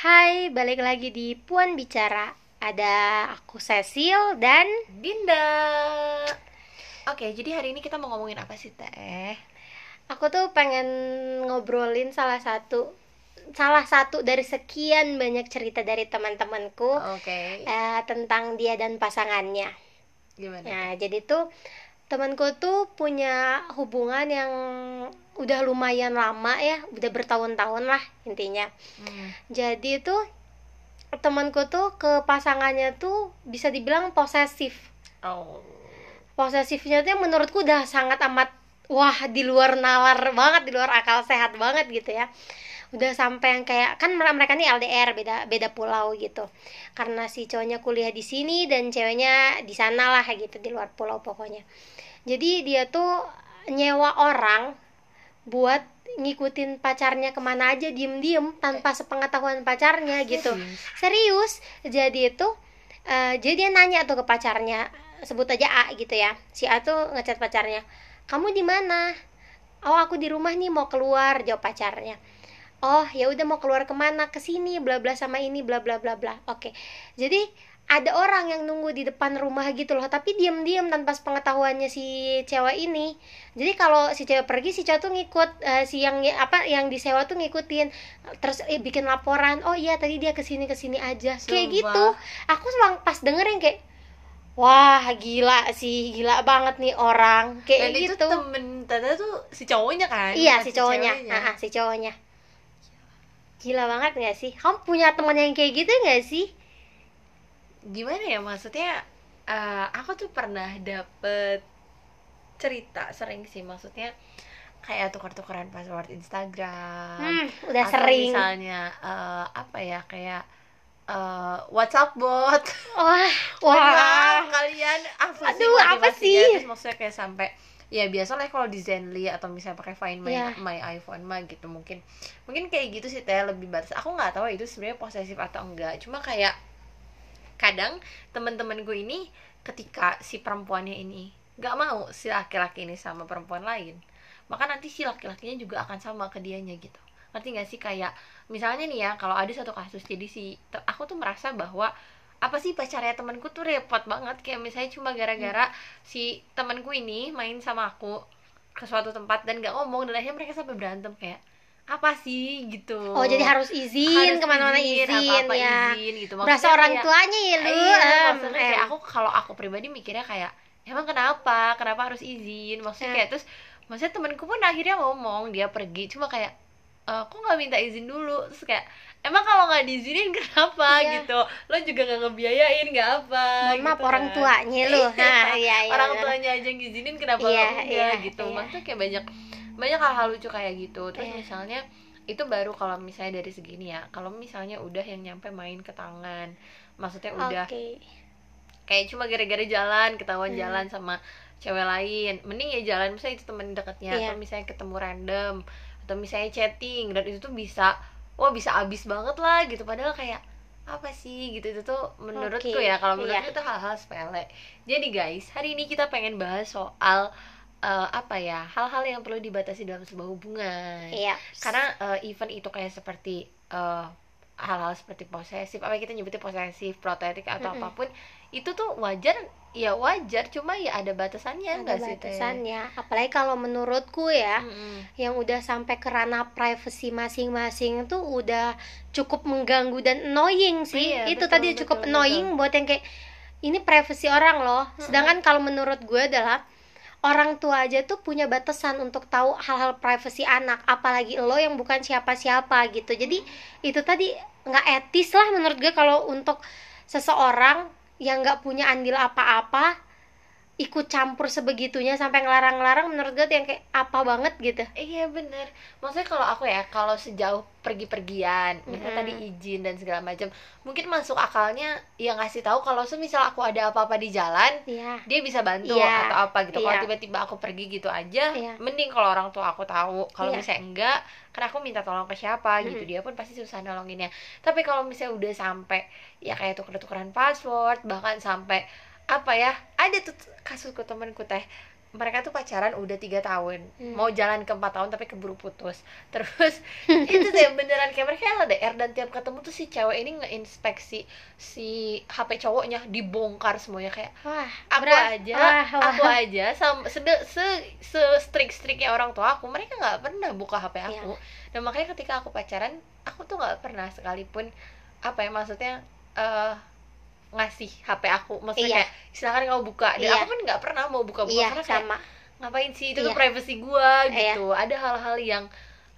Hai, balik lagi di Puan Bicara. Ada aku Cecil dan Dinda. Oke, jadi hari ini kita mau ngomongin apa sih, Teh? aku tuh pengen ngobrolin salah satu salah satu dari sekian banyak cerita dari teman-temanku Oke. eh, tentang dia dan pasangannya. Gimana? Nah, jadi tuh temanku tuh punya hubungan yang udah lumayan lama ya, udah bertahun-tahun lah intinya. Hmm. Jadi tuh temanku tuh ke pasangannya tuh bisa dibilang posesif. Oh. Posesifnya tuh menurutku udah sangat amat wah di luar nalar banget, di luar akal sehat banget gitu ya. Udah sampai yang kayak kan mer- mereka nih LDR beda beda pulau gitu. Karena si cowoknya kuliah di sini dan ceweknya di sana lah gitu di luar pulau pokoknya. Jadi dia tuh nyewa orang buat ngikutin pacarnya ke mana aja diem-diem tanpa sepengetahuan pacarnya gitu. Serius. Jadi itu eh, jadi dia nanya tuh ke pacarnya sebut aja A gitu ya. Si A tuh ngechat pacarnya kamu di mana? Oh aku di rumah nih mau keluar jawab pacarnya oh ya udah mau keluar ke mana? Ke sini bla bla sama ini bla bla bla bla. Oke. Jadi ada orang yang nunggu di depan rumah gitu loh. Tapi diam-diam tanpa sepengetahuannya si cewek ini. Jadi kalau si cewek pergi si cewek tuh ngikut eh, si yang apa yang disewa tuh ngikutin. Terus eh, bikin laporan. Oh iya tadi dia ke sini ke sini aja. Kayak Sumpah. gitu. Aku selang pas dengerin kayak wah gila sih. Gila banget nih orang. Kayak Dan itu gitu. temen Tata tuh si cowoknya kan? iya si cowoknya. ceweknya. Ah, ah, si cowoknya gila banget gak sih kamu punya teman yang kayak gitu gak sih Gimana ya maksudnya? eh, aku tuh pernah dapet cerita sering sih maksudnya kayak tukar-tukaran password Instagram. hmm, udah atau sering misalnya eh, apa ya kayak eh, WhatsApp bot. wah Wah, kalian apa sih Aduh, apa sih? Terus maksudnya kayak sampai ya biasa lah kalau di Zenly atau misalnya pakai Find My Iya. My iPhone mah gitu mungkin mungkin kayak gitu sih teh lebih batas. Aku nggak tahu itu sebenarnya posesif atau enggak. Cuma kayak kadang teman-teman gue ini ketika si perempuannya ini nggak mau si laki-laki ini sama perempuan lain maka nanti si laki-lakinya juga akan sama ke dianya gitu. Ngerti gak sih? Kayak misalnya nih ya kalau ada satu kasus jadi si aku tuh merasa bahwa apa sih pacarnya temanku tuh repot banget. Kayak misalnya cuma gara-gara si temanku ini main sama aku ke suatu tempat dan gak ngomong dan akhirnya mereka sampai berantem kayak apa sih? gitu. Oh jadi harus izin Harus ke mana-mana izin, apa-apa ya. izin gitu. Berasa orang kayak- tuanya ya lu. iya, em, maksudnya kayak aku kalau aku pribadi mikirnya kayak emang kenapa? Kenapa harus izin? Maksudnya Ya. kayak terus maksudnya temanku pun akhirnya ngomong dia pergi. Cuma kayak "Eh, kok nggak minta izin dulu? Terus kayak emang kalau nggak diizinin kenapa Iya. gitu lo juga nggak ngebiayain nggak apa maaf gitu orang kan. tuanya Iya. nah iya iya orang benar. tuanya aja ngizinin kenapa Iya, lo enggak iya, gitu iya. maksudnya kayak banyak banyak hal-hal lucu kayak gitu terus Iya. misalnya itu baru kalau misalnya dari segini ya kalau misalnya udah yang nyampe main ke tangan maksudnya udah kayak cuma gara-gara jalan ketahuan Hmm. jalan sama cewek lain mending ya jalan misalnya itu temen dekatnya Iya. atau misalnya ketemu random atau misalnya chatting dan itu tuh bisa wah bisa abis banget lah gitu. Padahal kayak apa sih gitu. Itu tuh menurutku Oke, ya kalau menurutku iya. itu hal-hal sepele. Jadi guys hari ini kita pengen bahas soal eh, apa ya hal-hal yang perlu dibatasi dalam sebuah hubungan. Iya. Karena eh, event itu kayak seperti eh, hal-hal seperti posesif apa kita nyebutnya posesif protektif atau Mm-mm. apa pun itu tuh wajar ya wajar cuma ya ada batasannya ada enggak sih batasannya. Apalagi kalau menurutku ya Mm-mm. yang udah sampai ke ranah privacy masing-masing tuh udah cukup mengganggu dan annoying sih. Iya, itu betul, tadi cukup betul, annoying buat yang kayak ini privacy orang loh. Sedangkan kalau menurut gue adalah orang tua aja tuh punya batasan untuk tahu hal-hal privacy anak. Apalagi lo yang bukan siapa-siapa gitu. Jadi itu tadi nggak etis lah menurut gue kalau untuk seseorang yang nggak punya andil apa-apa ikut campur sebegitunya sampai ngelarang-larang menurut gue tuh yang kayak apa banget gitu Iya bener Maksudnya kalau aku ya Kalau sejauh pergi-pergian Misalnya Mm-mm. tadi izin dan segala macam Mungkin masuk akalnya Ya ngasih tahu Kalau semisal aku ada apa-apa di jalan Iya. Dia bisa bantu Iya, Atau apa gitu Kalau iya. tiba-tiba aku pergi gitu aja Iya. Mending kalau orang tua aku tahu Kalau Iya. misalnya enggak Karena aku minta tolong ke siapa gitu Mm-mm. Dia pun pasti susah nolonginnya Tapi kalau misalnya udah sampai Ya kayak tuker-tukeran password Bahkan sampai Apa ya Ada tuh kasusku temanku teh mereka tuh pacaran udah tiga tahun Hmm. mau jalan ke empat tahun tapi keburu putus terus itu deh beneran kayak mereka LDR dan tiap ketemu tuh si cewek ini ngeinspeksi si HP cowoknya dibongkar semuanya kayak wah aku berat. aja Wah, wah. aku aja sama sede, se se strik striknya orang tua aku mereka nggak pernah buka HP Iya. aku dan makanya ketika aku pacaran aku tuh nggak pernah sekalipun apa ya maksudnya eh ngasih HP aku maksudnya Iya. kayak silakan kamu buka dan Iya. aku pun nggak pernah mau buka-buka iya karena kayak sama ngapain sih itu Iya. tuh privacy gua Iya. gitu ada hal-hal yang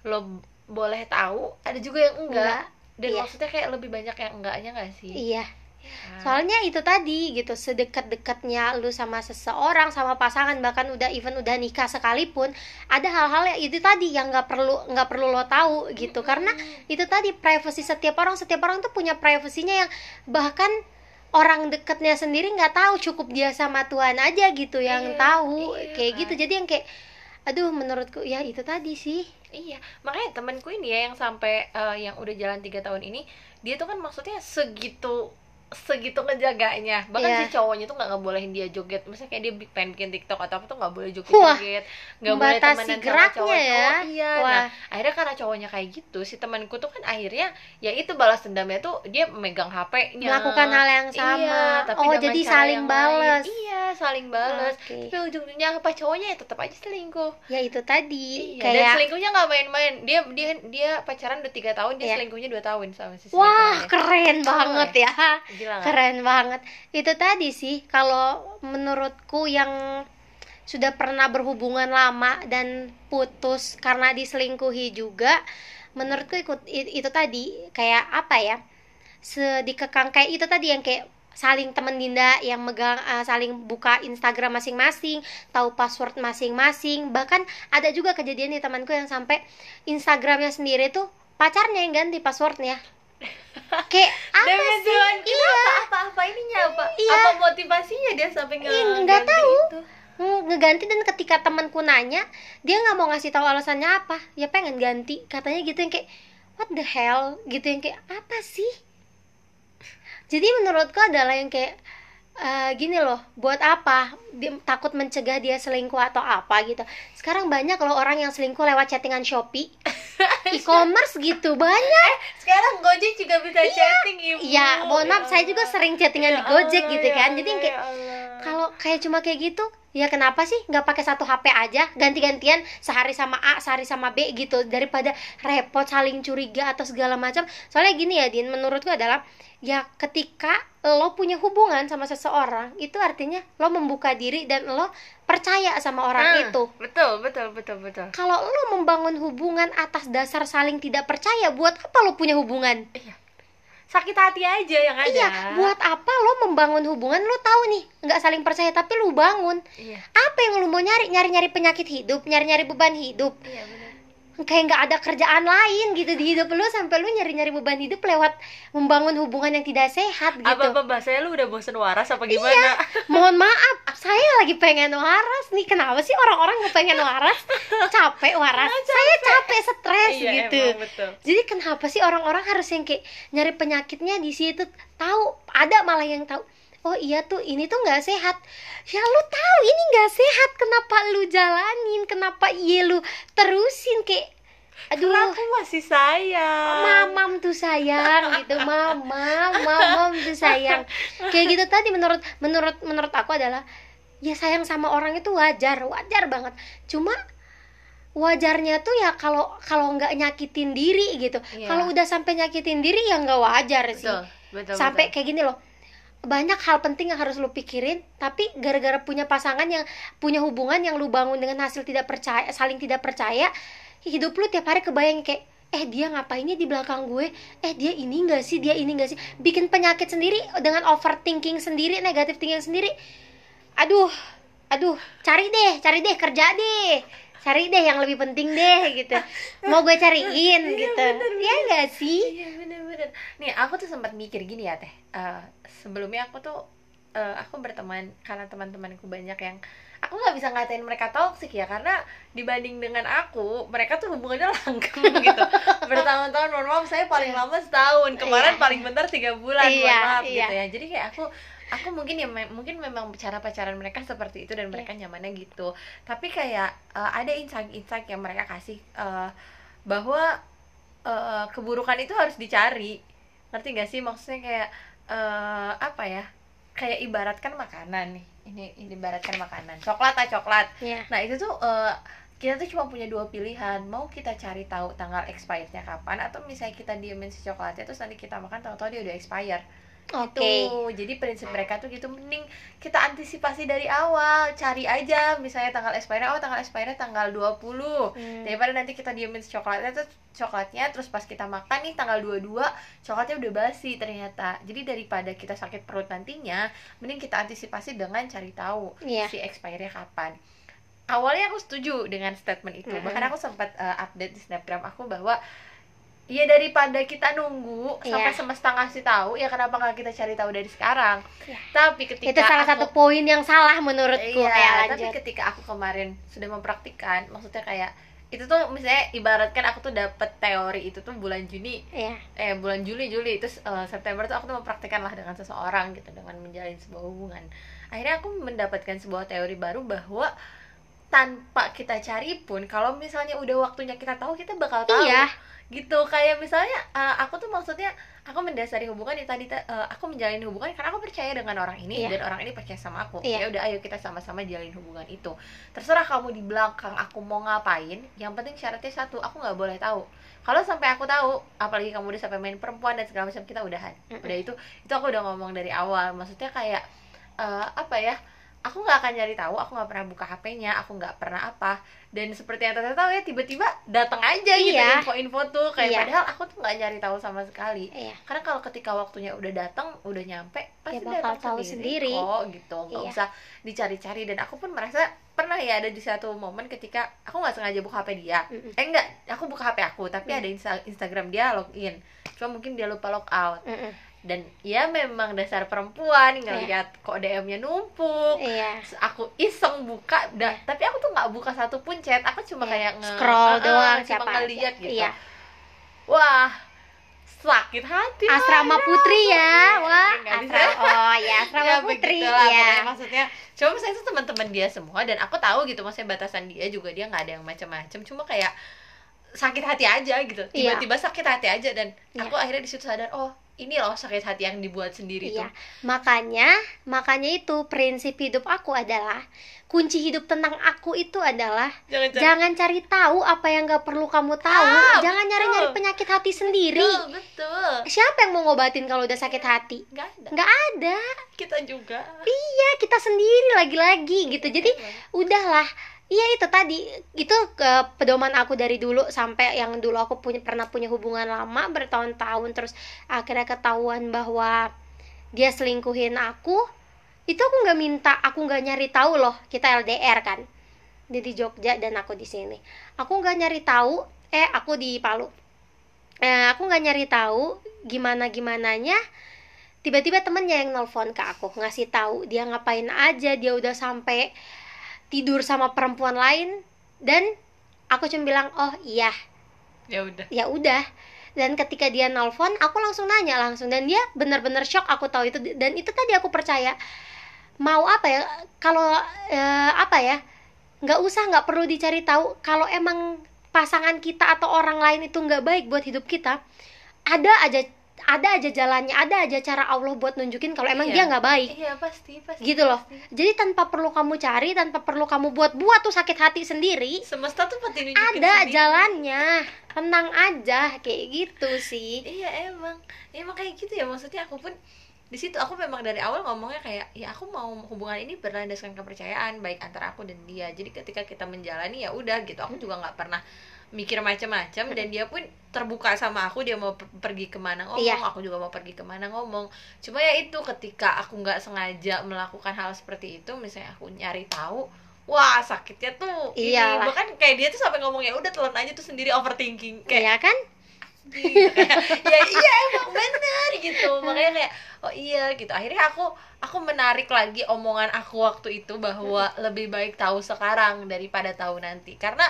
lo boleh tahu ada juga yang enggak, Enggak, dan iya. maksudnya kayak lebih banyak yang enggaknya nggak sih iya Ya. soalnya itu tadi gitu sedekat-dekatnya lu sama seseorang sama pasangan bahkan udah even udah nikah sekalipun ada hal-hal yang itu tadi yang nggak perlu nggak perlu lo tahu gitu karena itu tadi privacy setiap orang setiap orang tuh punya privasinya yang bahkan orang dekatnya sendiri nggak tahu cukup dia sama Tuhan aja gitu yang Iya, tahu iya kayak gitu. Jadi yang kayak aduh menurutku ya itu tadi sih. Iya, makanya temanku ini ya yang sampai eh, yang udah jalan tiga tahun ini, dia tuh kan maksudnya segitu segitu ngejaganya bahkan Iya. si cowoknya tuh nggak ngebolehin dia joget misalnya kayak dia pengen bikin tiktok atau apa tuh nggak boleh joget joget nggak boleh temenan sama geraknya cowok ya. iya Wah. nah akhirnya karena cowoknya kayak gitu si temanku tuh kan akhirnya ya itu balas dendamnya tuh dia memegang hp-nya melakukan hal yang sama iya, tapi oh jadi saling bales iya saling balas Oke. tapi ujung-ujungnya apa cowoknya ya tetap aja selingkuh ya itu tadi Iya, dan kayak selingkuhnya nggak main-main. Dia dia dia pacaran udah tiga tahun, dia Iya. selingkuhnya dua tahun sama si Wah, keren banget ya. Gila nggak? Keren banget. Itu tadi sih kalau menurutku yang sudah pernah berhubungan lama dan putus karena diselingkuhi juga, menurutku ikut itu tadi kayak apa ya? Sedikekang kayak itu tadi yang kayak saling temen Dinda yang megang eh, saling buka Instagram masing-masing, tahu password masing-masing. Bahkan ada juga kejadian di temanku yang sampai Instagramnya sendiri tuh pacarnya yang ganti passwordnya. Kayak apa Demi sih? Tuhan, Iya, kenapa? Apa apa ininya apa? Iya. Apa motivasinya dia sampai Iya, nggak ganti tahu. itu? Ngeganti dan ketika temanku nanya, dia nggak mau ngasih tahu alasannya apa. Ya pengen ganti, katanya gitu yang kayak what the hell gitu yang kayak apa sih? Jadi menurutku adalah yang kayak eh, gini loh, buat apa? Dia takut mencegah dia selingkuh atau apa gitu. Sekarang banyak loh orang yang selingkuh lewat chattingan Shopee, e-commerce gitu banyak. Sekarang Gojek juga bisa chatting ibu. Iya, mohon maaf, saya juga sering chattingan di Gojek gitu ya kan. Jadi kayak kalau kayak cuma kayak gitu ya kenapa sih nggak pakai satu HP aja ganti-gantian sehari sama A sehari sama B gitu daripada repot saling curiga atau segala macam soalnya gini ya Din menurutku adalah ya ketika lo punya hubungan sama seseorang itu artinya lo membuka diri dan lo percaya sama orang Ah, itu Betul, betul, betul, betul. kalau lo membangun hubungan atas dasar saling tidak percaya buat apa lo punya hubungan Sakit hati aja yang ada. Iya, buat apa lo membangun hubungan lo tahu nih nggak saling percaya tapi lo bangun Iya. apa yang lu mau nyari nyari nyari penyakit hidup nyari nyari beban hidup Iya, benar. Kayak nggak ada kerjaan lain gitu di hidup lu sampai lu nyari nyari beban hidup lewat membangun hubungan yang tidak sehat gitu. Apa apa bahasanya lu udah bosen waras apa gimana? mohon maaf. Saya lagi pengen waras nih. Kenapa sih orang-orang nggak pengen waras? Capek waras. Saya capek stres iya, gitu. emang betul. jadi kenapa sih orang-orang harus yang kayak nyari penyakitnya di situ? Tahu ada malah yang tahu oh iya tuh ini tuh nggak sehat. Ya lu tahu ini nggak sehat. Kenapa lu jalanin? Kenapa iya lu terusin? Kayak aduh. Karena aku masih sayang. mamam tuh sayang gitu. Mamam mamam tuh sayang. Kayak gitu tadi menurut menurut menurut aku adalah ya sayang sama orang itu wajar. Wajar banget. Cuma wajarnya tuh ya kalau kalau nggak nyakitin diri gitu. Iya. kalau udah sampai nyakitin diri ya nggak wajar sih. Betul, betul. sampai betul. kayak gini loh banyak hal penting yang harus lu pikirin tapi gara-gara punya pasangan yang punya hubungan yang lu bangun dengan hasil tidak percaya saling tidak percaya hidup lu tiap hari kebayang kayak eh dia ngapainnya di belakang gue? Eh dia ini enggak sih? Dia ini enggak sih? Bikin penyakit sendiri dengan overthinking sendiri negatif thinking sendiri aduh aduh cari deh cari deh kerja deh cari deh yang lebih penting deh gitu. Mau gue cariin gitu. ya enggak sih? Iya bener-bener Nih aku tuh sempat mikir gini ya teh. Eh, Sebelumnya aku tuh eh, Aku berteman Karena teman-temanku banyak yang Aku nggak bisa ngatain mereka toksik ya Karena dibanding dengan aku Mereka tuh hubungannya langgeng gitu. Bertahun-tahun mohon maaf Saya paling lama setahun. Kemarin Iya. paling bentar tiga bulan Mohon Iya, maaf iya. gitu ya. Jadi kayak aku aku mungkin ya me- mungkin memang cara pacaran mereka seperti itu dan mereka nyamannya gitu. Tapi kayak eh, ada insight-insight yang mereka kasih eh, bahwa eh, keburukan itu harus dicari. Ngerti gak sih? Maksudnya kayak eh, apa ya? Kayak ibaratkan makanan nih. Ini ini ibaratkan makanan. Coklat ah coklat. Ya Nah itu tuh eh, kita tuh cuma punya dua pilihan. Mau kita cari tahu tanggal expirednya kapan atau misalnya kita diemin si coklatnya terus nanti kita makan tahu-tahu dia udah expire oke tuh jadi prinsip mereka tuh gitu mending kita antisipasi dari awal cari aja misalnya tanggal expire oh tanggal expire tanggal 20 Hmm. daripada nanti kita diemin si coklatnya terus coklatnya terus pas kita makan nih tanggal 22 coklatnya udah basi ternyata jadi daripada kita sakit perut nantinya mending kita antisipasi dengan cari tahu Iya. si expire-nya kapan awalnya aku setuju dengan statement itu Mm-mm. bahkan aku sempat uh, update di snapgram aku bahwa ya daripada kita nunggu sampai Iya. semesta ngasih tahu ya kenapa nggak kita cari tahu dari sekarang Iya. tapi ketika itu salah aku- satu poin yang salah menurutku ya iya tapi lanjut ketika aku kemarin sudah mempraktikkan maksudnya kayak itu tuh misalnya ibaratkan aku tuh dapet teori itu tuh bulan Juni Iya. eh bulan Juli Juli terus eh, September tuh aku tuh mempraktikkan lah dengan seseorang gitu dengan menjalin sebuah hubungan akhirnya aku mendapatkan sebuah teori baru bahwa tanpa kita cari pun kalau misalnya udah waktunya kita tahu kita bakal tahu Iya. Gitu kayak misalnya eh, aku tuh maksudnya aku mendasari hubungan yang tadi eh, aku menjalin hubungan karena aku percaya dengan orang ini Iya. dan orang ini percaya sama aku Iya. ya udah ayo kita sama-sama jalin hubungan itu terserah kamu di belakang aku mau ngapain yang penting syaratnya satu aku nggak boleh tahu kalau sampai aku tahu apalagi kamu udah sampai main perempuan dan segala macam kita udahan Mm-mm. udah itu itu aku udah ngomong dari awal maksudnya kayak eh, apa ya aku nggak akan nyari tahu aku nggak pernah buka HP-nya aku nggak pernah apa dan seperti yang tante tahu ya tiba-tiba datang aja gitu Iya. info-info tuh kayak Iya. padahal aku tuh nggak nyari tahu sama sekali Iya. karena kalau ketika waktunya udah datang udah nyampe pasti Ya bakal datang tahu sendiri. kok gitu nggak Iya. usah dicari-cari dan aku pun merasa pernah ya ada di satu momen ketika aku nggak sengaja buka HP dia Mm-mm. eh enggak aku buka HP aku tapi Mm. ada Insta- Instagram dia login cuma mungkin dia lupa log out Mm-mm. Dan ya memang dasar perempuan ngelihat kok DM-nya numpuk Iya. Terus aku iseng buka da- tapi aku tuh nggak buka satupun chat aku cuma Iya. kayak nge Scroll eh, doang, cuma siapa ngeliat gitu Iya. wah sakit hati Asrama. Putri ya. Wah, Nggak bisa. asrama. Oh, ya asrama ya Putri. begitulah Ya. pokoknya maksudnya cuma misalnya itu teman-teman dia semua dan aku tahu gitu maksudnya batasan dia juga dia nggak ada yang macam-macam cuma kayak sakit hati aja gitu Iya. tiba-tiba sakit hati aja dan Iya. aku akhirnya di situ sadar oh ini loh sakit hati yang dibuat sendiri Iya. tuh Makanya, makanya itu prinsip hidup aku adalah kunci hidup tentang aku itu adalah jangan cari jangan cari tahu apa yang gak perlu kamu tahu. Ah, jangan nyari-nyari penyakit hati sendiri. betul, betul. Siapa yang mau ngobatin kalau udah sakit hati? nggak ada Nggak ada. kita juga Iya, kita sendiri lagi-lagi gitu. Jadi Emang. udahlah Iya itu tadi. Itu ke pedoman aku dari dulu sampai yang dulu aku punya pernah punya hubungan lama bertahun-tahun terus akhirnya ketahuan bahwa dia selingkuhin aku. Itu aku nggak minta aku nggak nyari tahu loh kita LDR kan dia di Jogja dan aku di sini. Aku nggak nyari tahu eh aku di Palu. Eh, aku nggak nyari tahu gimana gimananya tiba-tiba temennya yang nelfon ke aku ngasih tahu dia ngapain aja dia udah sampai tidur sama perempuan lain dan aku cuma bilang oh iya. Ya udah. Ya udah. Dan ketika dia nelfon aku langsung nanya langsung dan dia benar-benar shock aku tahu itu. Dan itu tadi aku percaya mau apa ya kalau eh, apa ya nggak usah nggak perlu dicari tahu kalau emang pasangan kita atau orang lain itu nggak baik buat hidup kita ada aja ada aja jalannya ada aja cara Allah buat nunjukin kalau emang Iya. dia nggak baik. Iya pasti pasti gitu loh. pasti. jadi tanpa perlu kamu cari tanpa perlu kamu buat buat tuh sakit hati sendiri semesta tuh pasti nunjukin ada sendiri. jalannya. Tenang aja kayak gitu sih. Iya emang. Emang kayak gitu ya maksudnya aku pun di situ aku memang dari awal ngomongnya kayak ya aku mau hubungan ini berlandaskan kepercayaan baik antara aku dan dia. Jadi ketika kita menjalani ya udah gitu. Aku juga nggak pernah mikir macam-macam dan dia pun terbuka sama aku dia mau per- pergi ke mana ngomong Iya. aku juga mau pergi ke mana ngomong. Cuma ya itu ketika aku nggak sengaja melakukan hal seperti itu misalnya aku nyari tahu wah sakitnya tuh Iyalah. bahkan kayak dia tuh sampai ngomong ya udah telan aja tuh sendiri overthinking. Kayak ya kan? Ya iya emang bener gitu. Makanya kayak oh iya gitu. Akhirnya aku aku menarik lagi omongan aku waktu itu bahwa lebih baik tahu sekarang daripada tahu nanti. Karena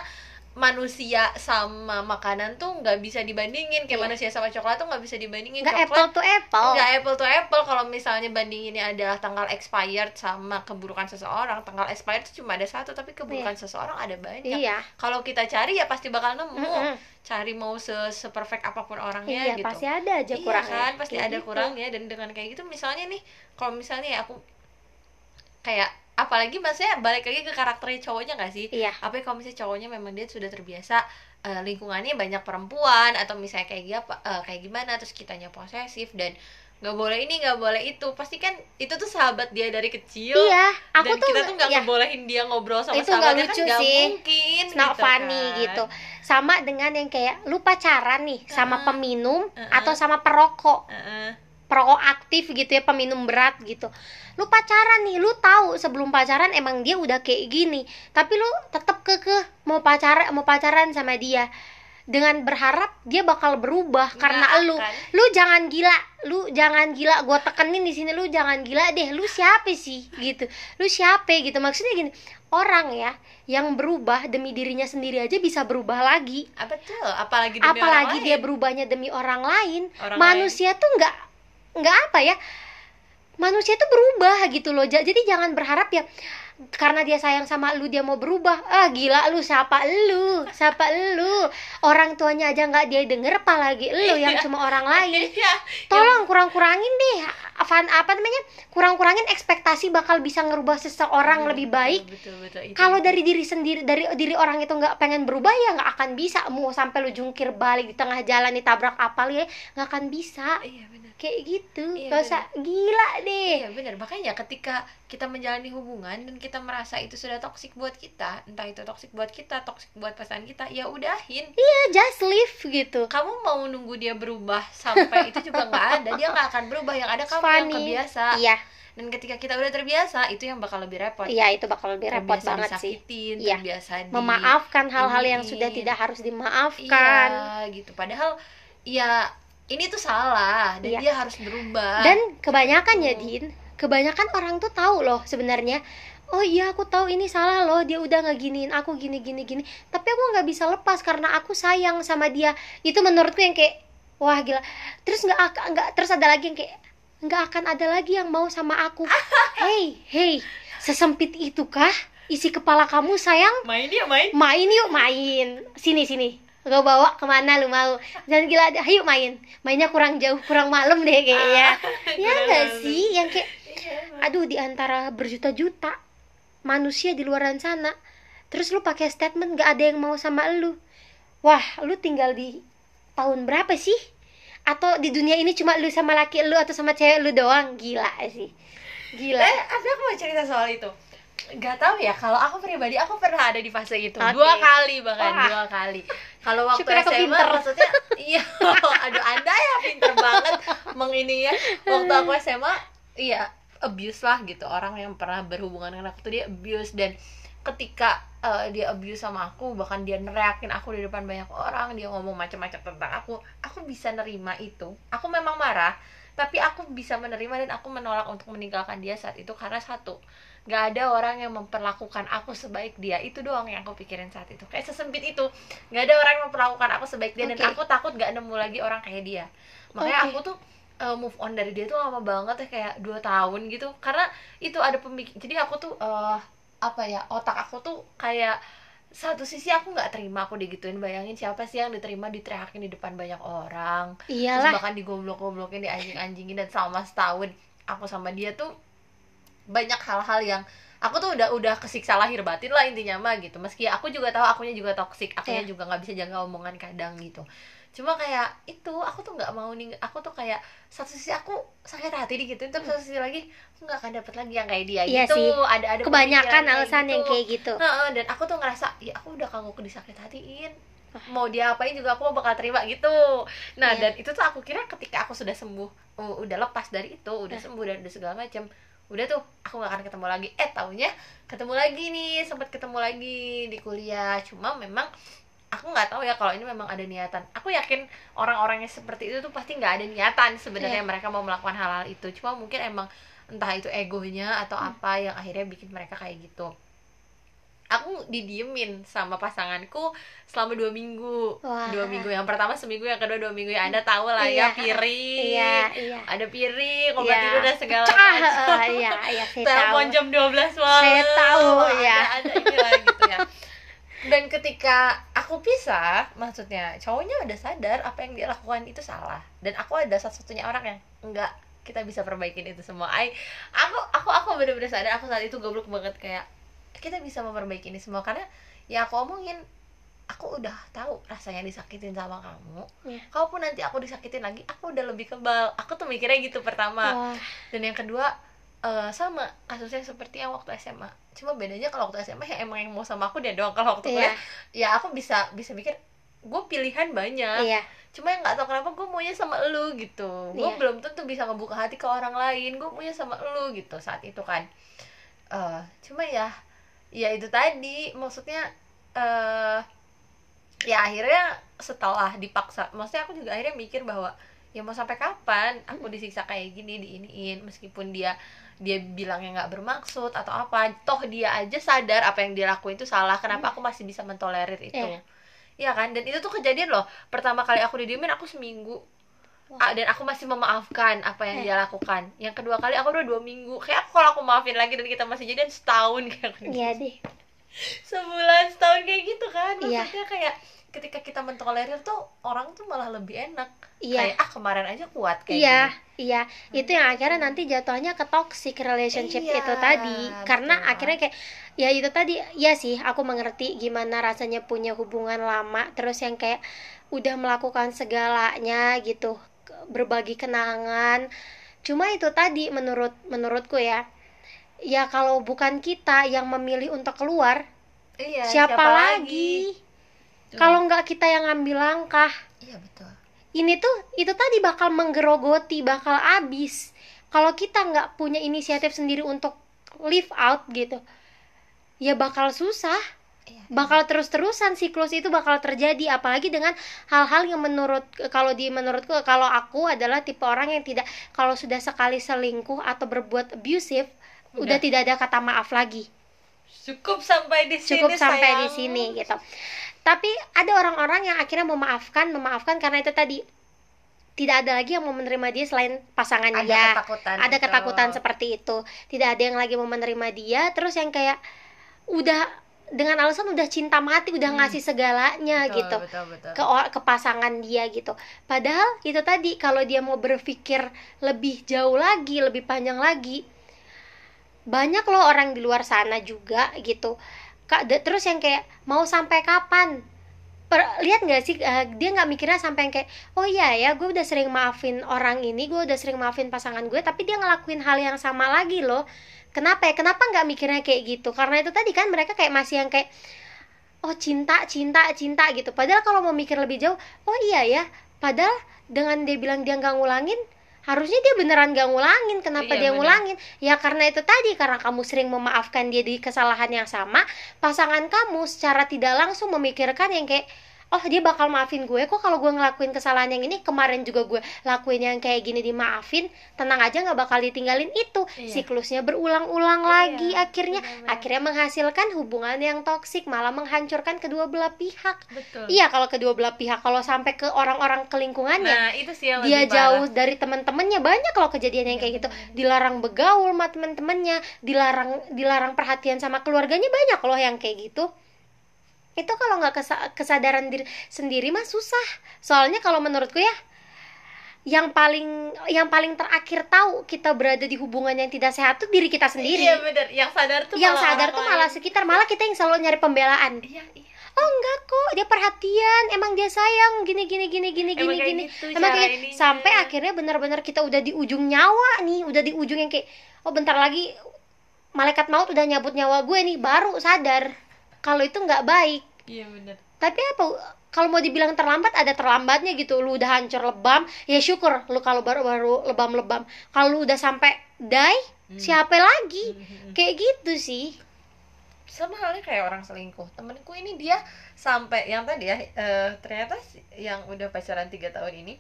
manusia sama makanan tuh nggak bisa dibandingin. Kayak Iya. manusia sama coklat tuh nggak bisa dibandingin nggak apple to apple. Nggak apple to apple. Kalau misalnya bandinginnya adalah tanggal expired sama keburukan seseorang tanggal expired tuh cuma ada satu tapi keburukan seseorang ada banyak. Iya. Kalau kita cari ya pasti bakal nemu. Mm-mm. cari mau se perfect apa pun orangnya iya gitu. pasti ada aja iya kurangnya. kan? Pasti Kayak ada gitu. kurangnya. Dan dengan kayak gitu misalnya nih kalau misalnya ya aku kayak apalagi maksudnya balik lagi ke karakternya cowoknya gak sih iya apa ya kalau misalnya cowoknya memang dia sudah terbiasa eh, lingkungannya banyak perempuan atau misalnya kayak apa kayak gimana terus kitanya posesif dan nggak boleh ini nggak boleh itu pasti kan itu tuh sahabat dia dari kecil iya aku dan tuh kita tuh nggak ya, ngebolehin dia ngobrol sama Itu sahabatnya lucu kan nggak mungkin it's not gitu funny kan. gitu sama dengan yang kayak lu pacaran nih sama Uh-uh. peminum Uh-uh. atau sama perokok Heeh. perokok aktif gitu ya peminum berat gitu. Lu pacaran nih lu tahu sebelum pacaran emang dia udah kayak gini. Tapi lu tetap kekeh mau pacaran mau pacaran sama dia. Dengan berharap dia bakal berubah karena Nggak lu. Akan. lu jangan gila lu jangan gila. Gue tekenin di sini lu jangan gila deh. Lu siapa sih? Gitu. Lu siapa gitu? Maksudnya gini orang ya yang berubah demi dirinya sendiri aja bisa berubah lagi. Ah, betul. Apalagi demi orang apalagi lain. dia berubahnya demi orang lain. Orang manusia tuh nggak nggak apa ya manusia tuh berubah gitu loh Ja- jadi jangan berharap ya karena dia sayang sama lu dia mau berubah. Ah gila lu siapa lu? Siapa lu? Orang tuanya aja nggak dia denger apalagi lu yang Iya. cuma orang lain. Iya. tolong kurang-kurangin deh apa apa namanya kurang-kurangin ekspektasi bakal bisa ngerubah seseorang Betul, lebih baik. betul betul Itu- kalau dari diri sendiri dari diri orang itu nggak pengen berubah ya nggak akan bisa. Mau sampai lu jungkir balik di tengah jalan ditabrak apal ya nggak akan bisa. Iya benar kayak gitu. Iya, gak usah. gila deh. Iya benar makanya ketika kita menjalani hubungan dan kita merasa itu sudah toksik buat kita entah itu toksik buat kita toksik buat pasangan kita ya udahin. Ya just live gitu. Kamu mau nunggu dia berubah sampai itu juga nggak ada. Dia nggak akan berubah. Yang ada kamu yang Funny. kebiasa. Iya. Dan ketika kita udah terbiasa itu yang bakal lebih repot. Iya itu bakal lebih repot terbiasa banget sih. disakitin Iya. terbiasa di memaafkan hal-hal yang sudah tidak harus dimaafkan. Iya gitu. Padahal ya ini tuh salah dan Iya. dia harus berubah. Dan kebanyakan ya Gitu. Din. Kebanyakan orang tuh tahu loh sebenarnya. Oh iya aku tahu ini salah loh dia udah nggak giniin aku gini gini gini. Tapi aku nggak bisa lepas karena aku sayang sama dia. Itu menurutku yang kayak wah gila. Terus nggak ak- nggak terus ada lagi yang kayak nggak akan ada lagi yang mau sama aku. Hey hey sesempit itukah isi kepala kamu sayang? Main dia main. Main yuk main. Sini sini gue bawa ke mana lu mau? Jangan gila ayo main. Mainnya kurang jauh kurang malam deh kayaknya. Ya Kurang nggak malam. sih? Yang kayak Iya, aduh di antara berjuta-juta manusia di luaran sana terus lu pakai statement gak ada yang mau sama lu. Wah lu tinggal di tahun berapa sih? Atau di dunia ini cuma lu sama laki lu atau sama cewek lu doang? Gila sih. Gila. Eh, aku mau cerita soal itu. Gak tahu ya, kalau aku pribadi aku pernah ada di fase itu Oke. dua kali bahkan Wah. dua kali. Kalau waktu Syukur aku SMA pinter. maksudnya, iya, aduh anda ya pinter banget mengini ya. Waktu aku SMA, iya abuse lah gitu orang yang pernah berhubungan dengan aku tuh dia abuse dan ketika eh, dia abuse sama aku bahkan dia neriakin aku di depan banyak orang dia ngomong macam-macam tentang aku aku bisa nerima itu aku memang marah tapi aku bisa menerima dan aku menolak untuk meninggalkan dia saat itu karena satu nggak ada orang yang memperlakukan aku sebaik dia. Itu doang yang aku pikirin saat itu. Kayak sesempit itu. Nggak ada orang yang memperlakukan aku sebaik dia. Dan Oke. aku takut nggak nemu lagi orang kayak dia. Makanya Oke. aku tuh uh, move on dari dia tuh lama banget ya. Kayak dua tahun gitu. Karena itu ada pemikir jadi aku tuh uh, apa ya otak aku tuh kayak satu sisi aku nggak terima aku digituin. Bayangin siapa sih yang diterima diteriakin di depan banyak orang. Terus iyalah. bahkan digoblok-goblokin dianjing-anjingin dan selama setahun aku sama dia tuh banyak hal-hal yang aku tuh udah udah kesiksa lahir batin lah intinya mah gitu meski aku juga tahu akunya juga toksik akunya Iya. juga nggak bisa jaga omongan kadang gitu cuma kayak itu aku tuh nggak mau nih aku tuh kayak satu sisi aku sakit hati digituin tapi satu sisi lagi aku nggak akan dapet lagi yang kayak dia Iya gitu sih. ada ada kebanyakan alasan yang gitu. kayak gitu Heeh, dan aku tuh ngerasa ya aku udah kagok disakit hatiin mau dia apain juga aku bakal terima gitu nah Iya. dan itu tuh aku kira ketika aku sudah sembuh uh, udah lepas dari itu udah Nah. sembuh dan udah segala macam udah tuh aku gak akan ketemu lagi. Eh taunya ketemu lagi nih sempat ketemu lagi di kuliah. Cuma memang aku nggak tahu ya kalau ini memang ada niatan. Aku yakin orang-orang yang seperti itu tuh pasti nggak ada niatan sebenarnya Iya. mereka mau melakukan hal-hal itu. Cuma mungkin emang entah itu egonya atau Hmm. apa yang akhirnya bikin mereka kayak gitu aku didiemin sama pasanganku selama dua minggu. Wah. dua minggu yang pertama seminggu yang kedua dua minggu ya anda tahu lah ya Iya. piring. iya iya. Ada piring obat Iya. tidur dan segala macam. Eh, iya iya tahu telepon jam 12 malam Saya tahu, ada, ya. ada inilah gitu ya. Dan ketika aku pisah maksudnya cowoknya udah sadar apa yang dia lakukan itu salah. Dan aku ada satu-satunya orang yang enggak kita bisa perbaikin itu semua. I, aku aku aku bener-bener sadar aku saat itu goblok banget kayak kita bisa memperbaiki ini semua. Karena ya aku omongin aku udah tahu rasanya disakitin sama kamu. Iya. kalaupun nanti aku disakitin lagi aku udah lebih kebal. Aku tuh mikirnya gitu pertama. Wah, dan yang kedua eh, sama kasusnya seperti yang waktu SMA cuma bedanya kalau waktu SMA ya emang yang mau sama aku dia doang. Kalau waktu iya. kuliah ya aku bisa bisa mikir gue pilihan banyak. Iya. Cuma yang nggak tahu kenapa gue maunya sama elu gitu. Gue Iya. belum tentu bisa ngebuka hati ke orang lain. Gue maunya sama elu gitu saat itu kan. Eh, cuma ya ya itu tadi. Maksudnya eh ya akhirnya setelah dipaksa maksudnya aku juga akhirnya mikir bahwa ya mau sampai kapan aku disiksa kayak gini diiniin meskipun dia dia bilangnya nggak bermaksud atau apa. Toh dia aja sadar apa yang dia lakuin itu salah. Kenapa aku masih bisa mentolerir itu? Iya. Iya kan? Dan itu tuh kejadian loh. Pertama kali aku didiemin aku seminggu dan aku masih memaafkan apa yang dia lakukan. Yang kedua kali aku udah dua minggu. Kayak aku kalau aku maafin lagi dan kita masih jadian setahun kayak iya deh. Sebulan setahun kayak gitu kan. Iya. maksudnya kayak ketika kita mentolerir tuh orang tuh malah lebih enak. Iya. Kayak ah kemarin aja kuat kayak iya gini. iya. Itu yang akhirnya nanti jatuhnya ke toxic relationship Iya, itu tadi. Karena betul. akhirnya kayak ya itu tadi. Ya sih aku mengerti gimana rasanya punya hubungan lama. Terus yang kayak udah melakukan segalanya gitu berbagi kenangan. Cuma itu tadi menurut menurutku ya. Ya kalau bukan kita yang memilih untuk keluar iya siapa, lagi, Tuh. kalau nggak kita yang ngambil langkah. Iya betul. Ini tuh itu tadi bakal menggerogoti bakal abis. Kalau kita nggak punya inisiatif sendiri untuk live out gitu ya bakal susah. iya bakal terus-terusan siklus itu bakal terjadi apalagi dengan hal-hal yang menurut kalau di menurutku kalau aku adalah tipe orang yang tidak kalau sudah sekali selingkuh atau berbuat abusive udah, Udah. tidak ada kata maaf lagi. Cukup sampai di sini cukup sampai di sini gitu. Tapi ada orang-orang yang akhirnya memaafkan memaafkan karena itu tadi. Tidak ada lagi yang mau menerima dia selain pasangan ada dia. ketakutan ada ketakutan seperti itu. Tidak ada yang lagi mau menerima dia. Terus yang kayak udah dengan alasan udah cinta mati udah Hmm. ngasih segalanya betul, gitu betul betul ke ke pasangan dia gitu. Padahal itu tadi kalau dia mau berpikir lebih jauh lagi, lebih panjang lagi, banyak loh orang di luar sana juga gitu. Kak, terus yang kayak mau sampai kapan? Per- lihat nggak sih eh, dia nggak mikirnya sampai yang kayak oh iya ya gue udah sering maafin orang ini gue udah sering maafin pasangan gue tapi dia ngelakuin hal yang sama lagi loh kenapa ya? Kenapa nggak mikirnya kayak gitu? Karena itu tadi kan mereka kayak masih yang kayak oh cinta cinta cinta gitu. Padahal kalau mau mikir lebih jauh oh iya ya. Padahal dengan dia bilang dia nggak ngulangin harusnya dia beneran nggak ngulangin. Kenapa Iya, dia bener. ngulangin? Ya karena itu tadi karena kamu sering memaafkan dia di kesalahan yang sama pasangan kamu secara tidak langsung memikirkan yang kayak oh dia bakal maafin gue kok kalau gue ngelakuin kesalahan yang ini. Kemarin juga gue lakuin yang kayak gini dimaafin. Tenang aja nggak bakal ditinggalin itu. Iya. siklusnya berulang-ulang Iya, lagi akhirnya. benar-benar. akhirnya menghasilkan hubungan yang toksik malah menghancurkan kedua belah pihak. Betul. Iya kalau kedua belah pihak kalau sampai ke orang-orang ke lingkungannya nah itu sih yang dia lebih jauh parah. dari teman-temannya banyak loh kejadian yang Iya, kayak gitu. Benar. dilarang begaul sama teman-temannya dilarang dilarang perhatian sama keluarganya. Banyak loh yang kayak gitu itu kalau nggak kesa- kesadaran diri sendiri mah susah. Soalnya kalau menurutku ya yang paling yang paling terakhir tahu kita berada di hubungan yang tidak sehat tuh diri kita sendiri. Iya bener. Yang sadar tuh yang malah sadar tuh malah lain. sekitar. Malah kita yang selalu nyari pembelaan. Iya iya. Oh enggak kok. Dia perhatian. Emang dia sayang. Gini gini gini gini Emang gini kayak gini. gitu emang kayak ininya. sampai akhirnya benar-benar kita udah di ujung nyawa nih. Udah di ujung yang kayak oh bentar lagi malaikat maut udah nyabut nyawa gue nih. Baru sadar kalau itu nggak baik. Iya bener. Tapi apa kalau mau dibilang terlambat ada terlambatnya gitu. Lu udah hancur lebam ya syukur. Lu kalau baru-baru lebam-lebam. Kalau lu udah sampai die Hmm. siapa lagi? Mhm. kayak gitu sih. Sama halnya kayak orang selingkuh. Temenku ini dia sampai yang tadi ya eh, ternyata yang udah pacaran tiga tahun ini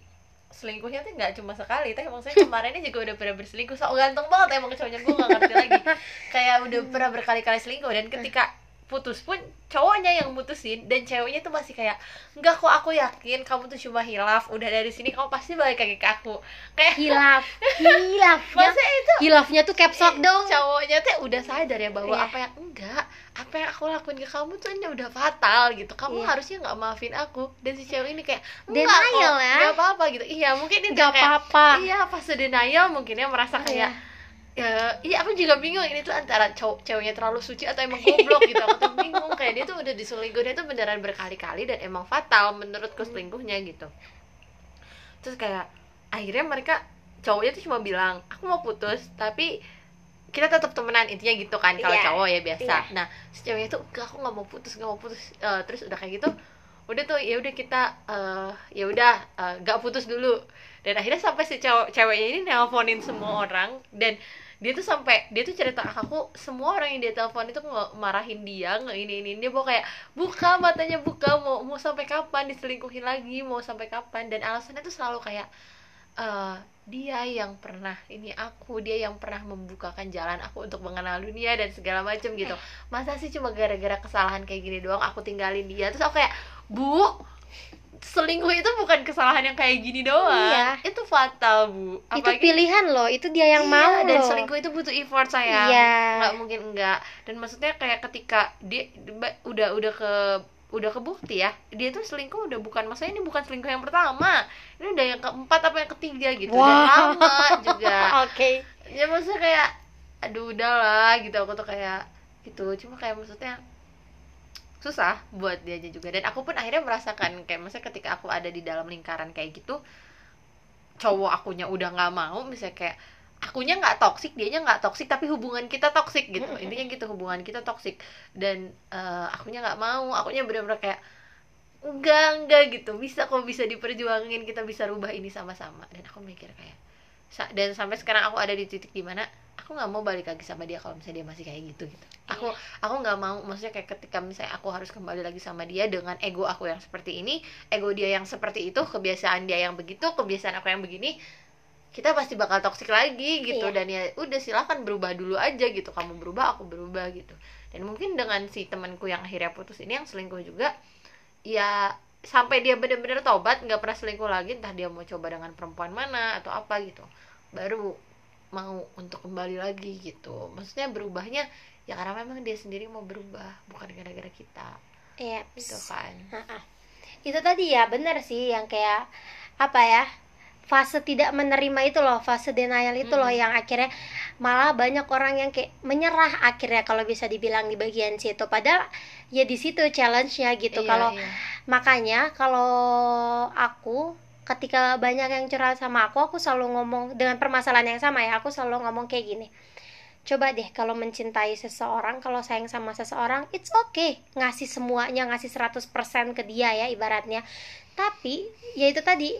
selingkuhnya tuh nggak cuma sekali. Tapi maksudnya kemarinnya juga udah pernah berselingkuh. So ganteng banget emang cowoknya. Gue gak ngerti lagi. Kayak udah pernah berkali-kali selingkuh. Dan ketika putus pun cowoknya yang mutusin dan ceweknya tuh masih kayak enggak kok aku yakin kamu tuh cuma hilaf. Udah dari sini kamu pasti balik lagi ke aku. Kayak hilaf hilafnya maksudnya itu hilafnya tuh caps lock dong. Cowoknya tuh udah sadar ya bahwa Iya. apa yang enggak apa yang aku lakuin ke kamu tuh ini udah fatal gitu. Kamu Iya. harusnya nggak maafin aku. Dan si cewek ini kayak Denial enggak kok ya. nggak apa-apa gitu. Iya mungkin itu nggak kayak apa-apa. iya pas denial mungkin ya merasa kayak ya iya aku juga bingung. Ini tuh antara cowok ceweknya terlalu suci atau emang goblok gitu. Aku tuh bingung. Kayak dia tuh udah diselingkuh dia tuh beneran berkali-kali dan emang fatal menurutku selingkuhnya gitu. Terus kayak akhirnya mereka cowoknya tuh cuma bilang aku mau putus tapi kita tetap temenan intinya gitu kan kalau Iya. cowok ya biasa. Iya. nah si ceweknya tuh enggak aku nggak mau putus nggak mau putus. Eh, terus udah kayak gitu udah tuh ya udah kita eh, ya udah eh, nggak putus dulu. Dan akhirnya sampai si cewek ceweknya ini nelponin semua orang dan dia tuh sampai dia tuh cerita aku semua orang yang dia telepon itu marahin dia nge ini ini dia mau kayak buka matanya buka mau mau sampai kapan diselingkuhin lagi mau sampai kapan? Dan alasannya tuh selalu kayak eh dia yang pernah ini aku dia yang pernah membukakan jalan aku untuk mengenal dunia dan segala macam gitu. Masa sih cuma gara-gara kesalahan kayak gini doang aku tinggalin dia? Terus aku kayak bu selingkuh itu bukan kesalahan yang kayak gini doang. Iya. itu fatal bu. Itu Apalagi- pilihan loh itu dia yang Iya, mau dan loh. selingkuh itu butuh effort saya Iya. nggak mungkin enggak. Dan maksudnya kayak ketika dia udah udah ke udah kebukti ya dia tuh selingkuh udah bukan maksudnya ini bukan selingkuh yang pertama. Ini udah yang keempat apa yang ketiga gitu. Dan Wah. lama juga. Oke. Ya maksudnya kayak aduh udahlah gitu. Aku tuh kayak gitu. Cuma kayak maksudnya susah buat dia aja juga. Dan aku pun akhirnya merasakan kayak maksudnya ketika aku ada di dalam lingkaran kayak gitu cowok akunya udah nggak mau misalnya kayak akunya nggak toksik dianya nggak toksik tapi hubungan kita toksik gitu. Intinya gitu hubungan kita toksik dan eh, akunya nggak mau akunya benar-benar kayak enggak enggak gitu. Bisa kok bisa diperjuangin kita bisa rubah ini sama-sama. Dan aku mikir kayak dan sampai sekarang aku ada di titik di mana aku nggak mau balik lagi sama dia kalau misalnya dia masih kayak gitu gitu. Aku aku nggak mau maksudnya kayak ketika misalnya aku harus kembali lagi sama dia dengan ego aku yang seperti ini ego dia yang seperti itu kebiasaan dia yang begitu kebiasaan aku yang begini kita pasti bakal toksik lagi gitu. Iya. dan ya udah silahkan berubah dulu aja gitu. Kamu berubah aku berubah gitu. Dan mungkin dengan si temanku yang akhirnya putus ini yang selingkuh juga ya sampai dia bener-bener tobat nggak pernah selingkuh lagi entah dia mau coba dengan perempuan mana atau apa gitu. Baru mau untuk kembali lagi gitu. Maksudnya berubahnya ya karena memang dia sendiri mau berubah bukan gara-gara kita. Iya. Gitu kan. Itu tadi ya benar sih yang kayak apa ya fase tidak menerima itu loh fase denial itu loh Mm. yang akhirnya malah banyak orang yang kayak menyerah akhirnya kalau bisa dibilang di bagian situ. Padahal ya di situ challenge-nya gitu. Iya, kalau iya. makanya kalau aku ketika banyak yang curhat sama aku aku selalu ngomong dengan permasalahan yang sama ya aku selalu ngomong kayak gini. Coba deh kalau mencintai seseorang kalau sayang sama seseorang it's okay. Ngasih semuanya ngasih 100% ke dia ya ibaratnya. Tapi ya itu tadi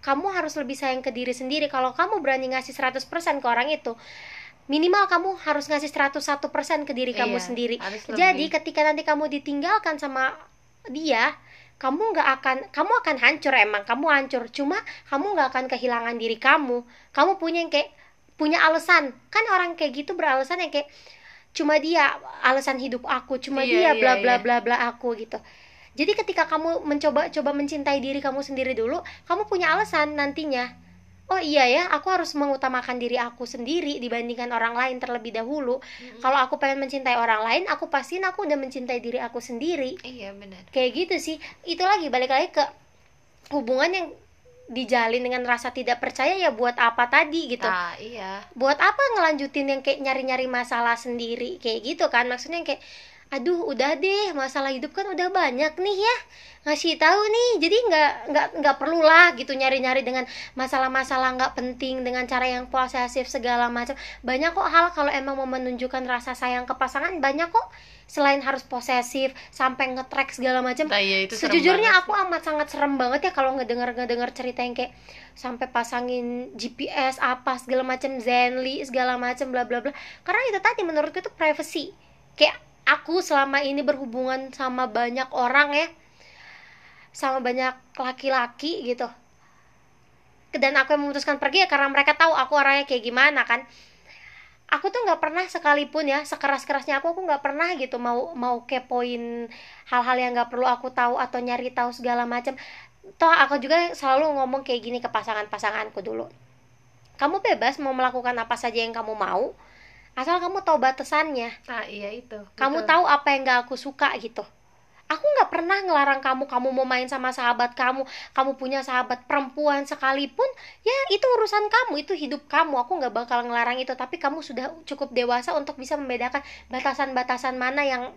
kamu harus lebih sayang ke diri sendiri. Kalau kamu berani ngasih 100% ke orang itu minimal kamu harus ngasih 101% ke diri kamu Iya, sendiri jadi lebih. ketika nanti kamu ditinggalkan sama dia kamu nggak akan kamu akan hancur emang kamu hancur. Cuma kamu nggak akan kehilangan diri kamu. Kamu punya yang kayak punya alasan. Kan orang kayak gitu beralasan yang kayak cuma dia alasan hidup aku cuma Iya, dia iya, bla bla iya. bla bla aku gitu. Jadi ketika kamu mencoba coba mencintai diri kamu sendiri dulu kamu punya alasan nantinya oh iya ya aku harus mengutamakan diri aku sendiri dibandingkan orang lain terlebih dahulu. Kalau aku pengen mencintai orang lain aku pastiin aku udah mencintai diri aku sendiri. Iya benar. Kayak gitu sih. Itu lagi balik lagi ke hubungan yang dijalin dengan rasa tidak percaya ya buat apa tadi gitu. Ah iya. Buat apa ngelanjutin yang kayak nyari-nyari masalah sendiri? Kayak gitu kan maksudnya yang kayak aduh udah deh masalah hidup kan udah banyak nih ya. Ngasih tahu nih jadi nggak nggak nggak perlulah gitu nyari-nyari dengan masalah-masalah nggak penting dengan cara yang posesif segala macam. Banyak kok hal kalau emang mau menunjukkan rasa sayang ke pasangan banyak kok. Selain harus posesif sampai ngetrack segala macam. Nah, iya, sejujurnya aku amat sangat serem banget ya kalau ngedenger ngedenger cerita yang kayak sampai pasangin GPS apa segala macam Zenly segala macam bla bla bla. Karena itu tadi menurutku itu privacy. Kayak aku selama ini berhubungan sama banyak orang ya. Sama banyak laki-laki gitu. Dan aku yang memutuskan pergi ya karena mereka tahu aku orangnya kayak gimana kan. Aku tuh nggak pernah sekalipun ya sekeras kerasnya aku aku nggak pernah gitu mau mau kepoin hal-hal yang nggak perlu aku tahu atau nyari tahu segala macam. Toh aku juga selalu ngomong kayak gini ke pasangan-pasanganku dulu. Kamu bebas mau melakukan apa saja yang kamu mau asal kamu tahu batasannya. Nah iya itu. Kamu betul. tahu apa yang gak aku suka gitu. Aku nggak pernah ngelarang kamu kamu mau main sama sahabat kamu kamu punya sahabat perempuan sekalipun ya itu urusan kamu itu hidup kamu. Aku nggak bakal ngelarang itu tapi kamu sudah cukup dewasa untuk bisa membedakan batasan-batasan mana yang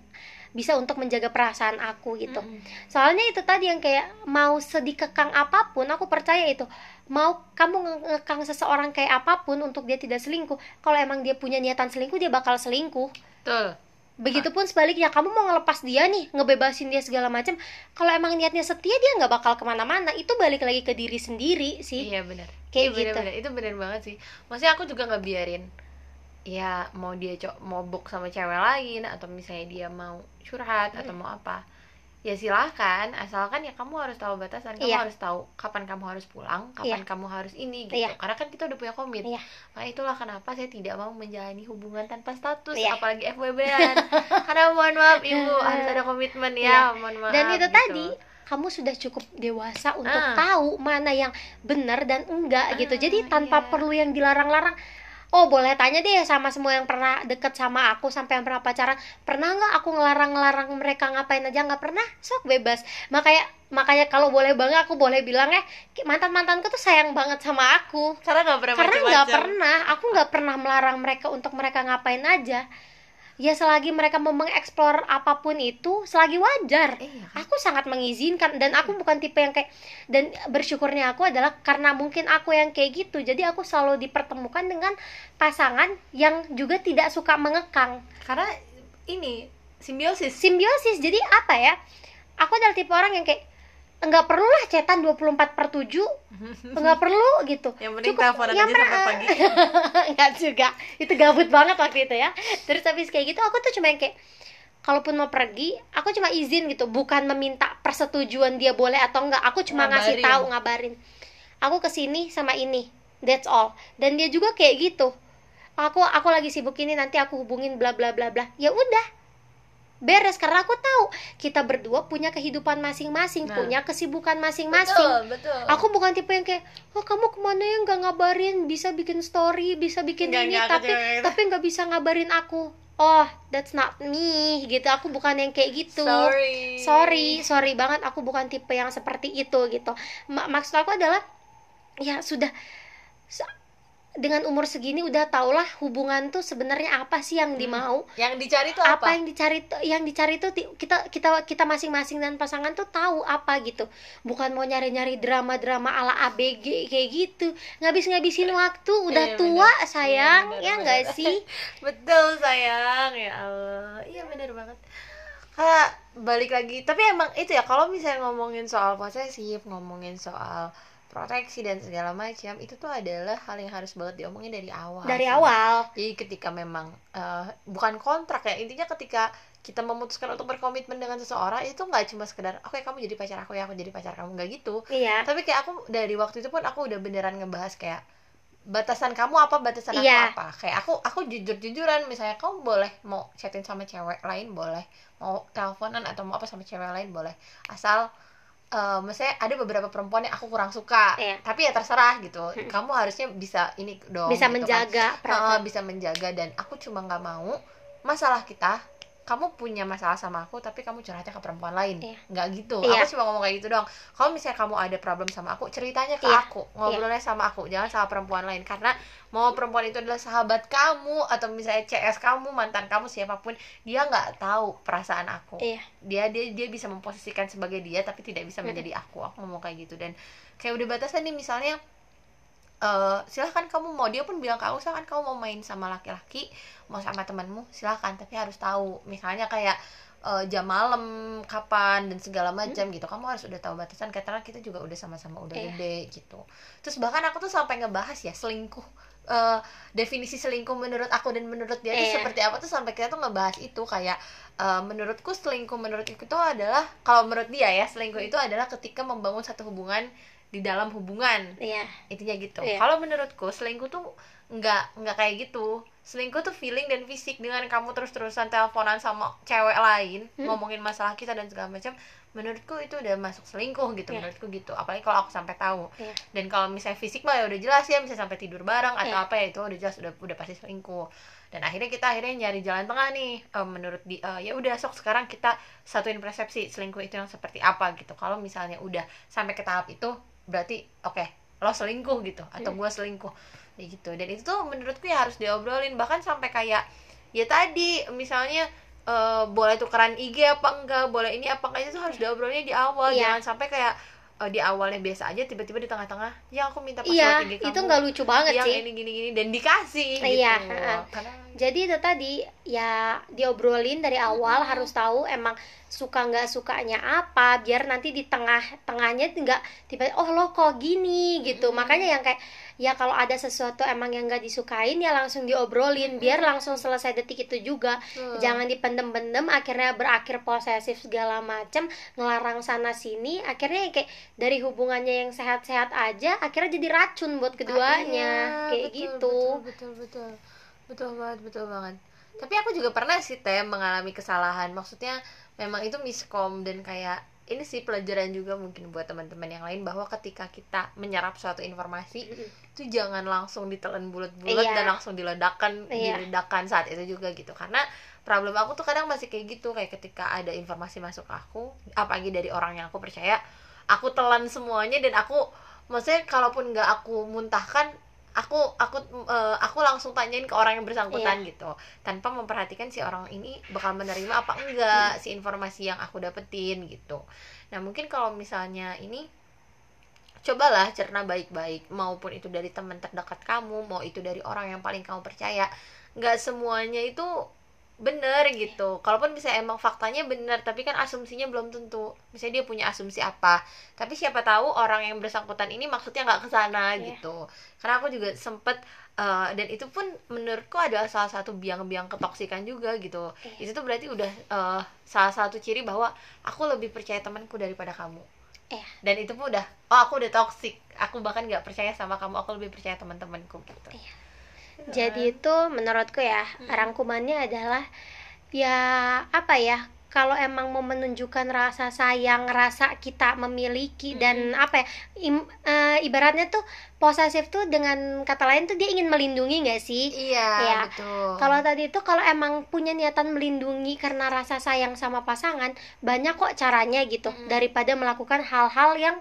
bisa untuk menjaga perasaan aku gitu Mm-mm. soalnya itu tadi yang kayak mau sedikekang apa pun aku percaya itu mau kamu nge- ngekang seseorang kayak apa pun untuk dia tidak selingkuh kalau emang dia punya niatan selingkuh dia bakal selingkuh betul Begitupun sebaliknya, kamu mau ngelepas dia nih, ngebebasin dia segala macam. Kalau emang niatnya setia, dia nggak bakal ke mana-mana. Itu balik lagi ke diri sendiri sih. iya benar Kayak Iya, gitu. benar-benar. itu benar banget sih maksudnya aku juga nggak biarin ya mau dia cok mau book sama cewek lain atau misalnya dia mau curhat atau mau apa ya silahkan asalkan ya kamu harus tahu batasan kamu Iya. harus tau kapan kamu harus pulang kapan Iya. kamu harus ini gitu Iya. karena kan kita udah punya komit Iya. nah itulah kenapa saya tidak mau menjalani hubungan tanpa status Iya. apalagi FWB-an karena mohon maaf ibu harus ada komitmen ya mohon maaf Dan itu gitu. tadi, kamu sudah cukup dewasa untuk Ah. tahu mana yang benar dan enggak gitu. Jadi Ah, tanpa iya. perlu yang dilarang-larang. Oh boleh tanya deh sama semua yang pernah deket sama aku sampai yang pernah pacaran. Pernah nggak aku ngelarang-ngelarang mereka ngapain aja? Nggak pernah. Sok bebas. Makanya makanya kalau boleh banget aku boleh bilang ya mantan mantanku tuh sayang banget sama aku. Karena nggak pernah karena nggak pernah. Aku nggak pernah melarang mereka untuk mereka ngapain aja ya selagi mereka mau mengeksplor apa pun itu selagi wajar. Iya kan? aku sangat mengizinkan dan aku bukan tipe yang kayak dan bersyukurnya aku adalah karena mungkin aku yang kayak gitu. Jadi aku selalu dipertemukan dengan pasangan yang juga tidak suka mengekang. Karena ini simbiosis. Simbiosis. Jadi apa ya? Aku adalah tipe orang yang kayak enggak perlu lah cetan 24 per 7 enggak perlu gitu. Yang penting Cukup. teleponan yang aja sampai pagi. Enggak juga. Itu gabut banget waktu itu ya. Terus habis kayak gitu aku tuh cuma yang kayak kalaupun mau pergi aku cuma izin gitu. Bukan meminta persetujuan dia boleh atau enggak aku cuma ngasih Ngabarin. tahu ngabarin. Aku ke sini sama ini. That's all. Dan dia juga kayak gitu. Aku aku lagi sibuk ini nanti aku hubungin bla bla bla bla. Ya udah beres karena aku tahu kita berdua punya kehidupan masing-masing Nah. punya kesibukan masing-masing. betul. Aku bukan tipe yang kayak oh kamu ke mana ya? Nggak ngabarin bisa bikin story bisa bikin Nggak, ini aku tapi juga gitu. tapi nggak bisa ngabarin aku. Oh that's not me gitu. Aku bukan yang kayak gitu. Sorry. Sorry sorry banget. Aku bukan tipe yang seperti itu gitu. Ma- maksud aku adalah ya sudah dengan umur segini udah tau lah hubungan tuh sebenarnya apa sih yang dimau. Yang dicari tuh apa apa, yang dicari tuh yang dicari tuh kita kita kita masing-masing dan pasangan tuh tahu apa gitu. Bukan mau nyari-nyari drama-drama ala ABG kayak gitu. Ngabis-ngabisin waktu udah Iya, tua bener. sayang. Iya, bener, ya enggak sih? Betul sayang. Ya Allah. Iya bener banget. Kak, balik lagi. Tapi emang itu ya kalau misalnya ngomongin soal posesif ngomongin soal proteksi dan segala macam itu tuh adalah hal yang harus banget diomongin dari awal dari sih. awal. Jadi ketika memang eh, bukan kontrak ya intinya ketika kita memutuskan untuk berkomitmen dengan seseorang itu nggak cuma sekedar oke kamu jadi pacar aku ya aku jadi pacar kamu nggak gitu. Iya. Tapi kayak aku dari waktu itu pun aku udah beneran ngebahas kayak batasan kamu apa batasan aku Iya. apa? Kayak aku aku jujur jujuran misalnya kamu boleh mau chatting sama cewek lain boleh mau teleponan atau mau apa sama cewek lain boleh. Asal eh misalnya ada beberapa perempuan yang aku kurang suka Iya. tapi ya terserah gitu kamu harusnya bisa ini dong bisa gitu kan. menjaga Heeh, perasaan bisa menjaga dan aku cuma nggak mau masalah kita kamu punya masalah sama aku tapi kamu curhatnya ke perempuan lain. Iya. nggak gitu. Iya. aku cuma ngomong kayak gitu dong kalau misalnya kamu ada problem sama aku ceritanya ke Iya. aku. Ngobrolnya sama aku jangan sama perempuan lain. Karena mau perempuan itu adalah sahabat kamu atau misalnya CS kamu mantan kamu siapa pun dia nggak tahu perasaan aku. Iya. Dia dia dia bisa memposisikan sebagai dia tapi tidak bisa menjadi aku. Aku ngomong kayak gitu. Dan kayak udah batasan nih misalnya eh silahkan kamu mau dia pun bilang ke aku silahkan kamu mau main sama laki-laki mau sama temanmu silahkan tapi harus tahu misalnya kayak eh, jam malam kapan dan segala macam gitu. Kamu harus udah tahu batasan karena kita juga udah sama-sama udah Iya. gede gitu. Terus bahkan aku tuh sampai ngebahas ya selingkuh eh, definisi selingkuh menurut aku dan menurut dia tuh Iya. seperti apa tuh sampai kita tuh ngebahas itu. Kayak eh, menurutku selingkuh menurut itu adalah kalau menurut dia ya selingkuh itu adalah ketika membangun satu hubungan di dalam hubungan iya intinya gitu Iya. kalau menurutku selingkuh tuh nggak nggak kayak gitu selingkuh tuh feeling dan fisik dengan kamu terus-terusan teleponan sama cewek lain Hmm. ngomongin masalah kita dan segala macam menurutku itu udah masuk selingkuh gitu Iya. menurutku gitu apalagi kalau aku sampai tahu Iya. dan kalau misalnya fisik mah ya udah jelas ya bisa sampai tidur bareng atau Iya. apa ya itu udah jelas udah udah pasti selingkuh dan akhirnya kita akhirnya nyari jalan tengah nih Eh, menurut di eh, ya udah sok sekarang kita satuin persepsi selingkuh itu yang seperti apa gitu kalau misalnya udah sampai ke tahap itu berarti oke lo selingkuh gitu atau Hmm. gua selingkuh. Kayak gitu. Dan itu tuh menurutku ya harus diobrolin. Bahkan sampai kayak ya tadi misalnya eh, boleh tukeran IG apa enggak boleh ini apa enggak itu harus diobrolnya di awal. Iya. jangan sampai kayak eh, di awalnya biasa aja tiba-tiba di tengah-tengah ya aku minta iya password IG itu kamu. nggak lucu banget yang sih. ini gini-gini dan dikasih Iya, gitu. heeh. karena jadi itu tadi ya diobrolin dari awal Mm-mm. harus tahu emang suka nggak sukanya apa biar nanti di tengah tengahnya nggak tiba oh lo kok gini? gitu. Mm-mm. makanya yang kayak ya kalau ada sesuatu emang yang nggak disukain ya langsung diobrolin biar langsung selesai detik itu juga. Tuh. jangan dipendem-pendem akhirnya berakhir posesif segala macam ngelarang sana sini akhirnya kayak dari hubungannya yang sehat-sehat aja akhirnya jadi racun buat keduanya. Iya, kayak betul, gitu. betul betul betul betul banget betul banget tapi aku juga pernah sih teh mengalami kesalahan maksudnya memang itu miskom dan kayak ini sih pelajaran juga mungkin buat teman-teman yang lain bahwa ketika kita menyerap suatu informasi itu jangan langsung ditelan bulat-bulat Iya. dan langsung diledakkan Iya. diledakan saat itu juga gitu karena problem aku tuh kadang masih kayak gitu kayak ketika ada informasi masuk ke aku apalagi dari orang yang aku percaya aku telan semuanya dan aku maksudnya kalaupun nggak aku muntahkan aku aku eh, aku langsung tanyain ke orang yang bersangkutan gitu. Tanpa memperhatikan si orang ini bakal menerima apa enggak si informasi yang aku dapetin gitu. Nah mungkin kalau misalnya ini cobalah cerna baik-baik. Maupun itu dari teman terdekat kamu mau itu dari orang yang paling kamu percaya. Nggak semuanya itu bener gitu. Kalaupun bisa emang faktanya bener tapi kan asumsinya belum tentu. Misalnya dia punya asumsi apa. Tapi siapa tahu orang yang bersangkutan ini maksudnya nggak ke sana Iya. gitu. Karena aku juga sempet eh, dan itu pun menurutku adalah salah satu biang-biang ketoksikan juga gitu. Iya. itu tuh berarti udah eh, salah satu ciri bahwa aku lebih percaya temanku daripada kamu. Iya. dan itu pun udah oh aku udah toksik aku bahkan nggak percaya sama kamu. Aku lebih percaya teman-temanku gitu. Iya. Jadi itu menurutku ya rangkumannya adalah ya apa ya kalau emang mau menunjukkan rasa sayang, rasa kita memiliki dan apa ya im- eh, ibaratnya tuh posesif tuh dengan kata lain tuh dia ingin melindungi nggak sih? iya Iya. betul Kalau tadi itu kalau emang punya niatan melindungi karena rasa sayang sama pasangan, banyak kok caranya gitu Mm. daripada melakukan hal-hal yang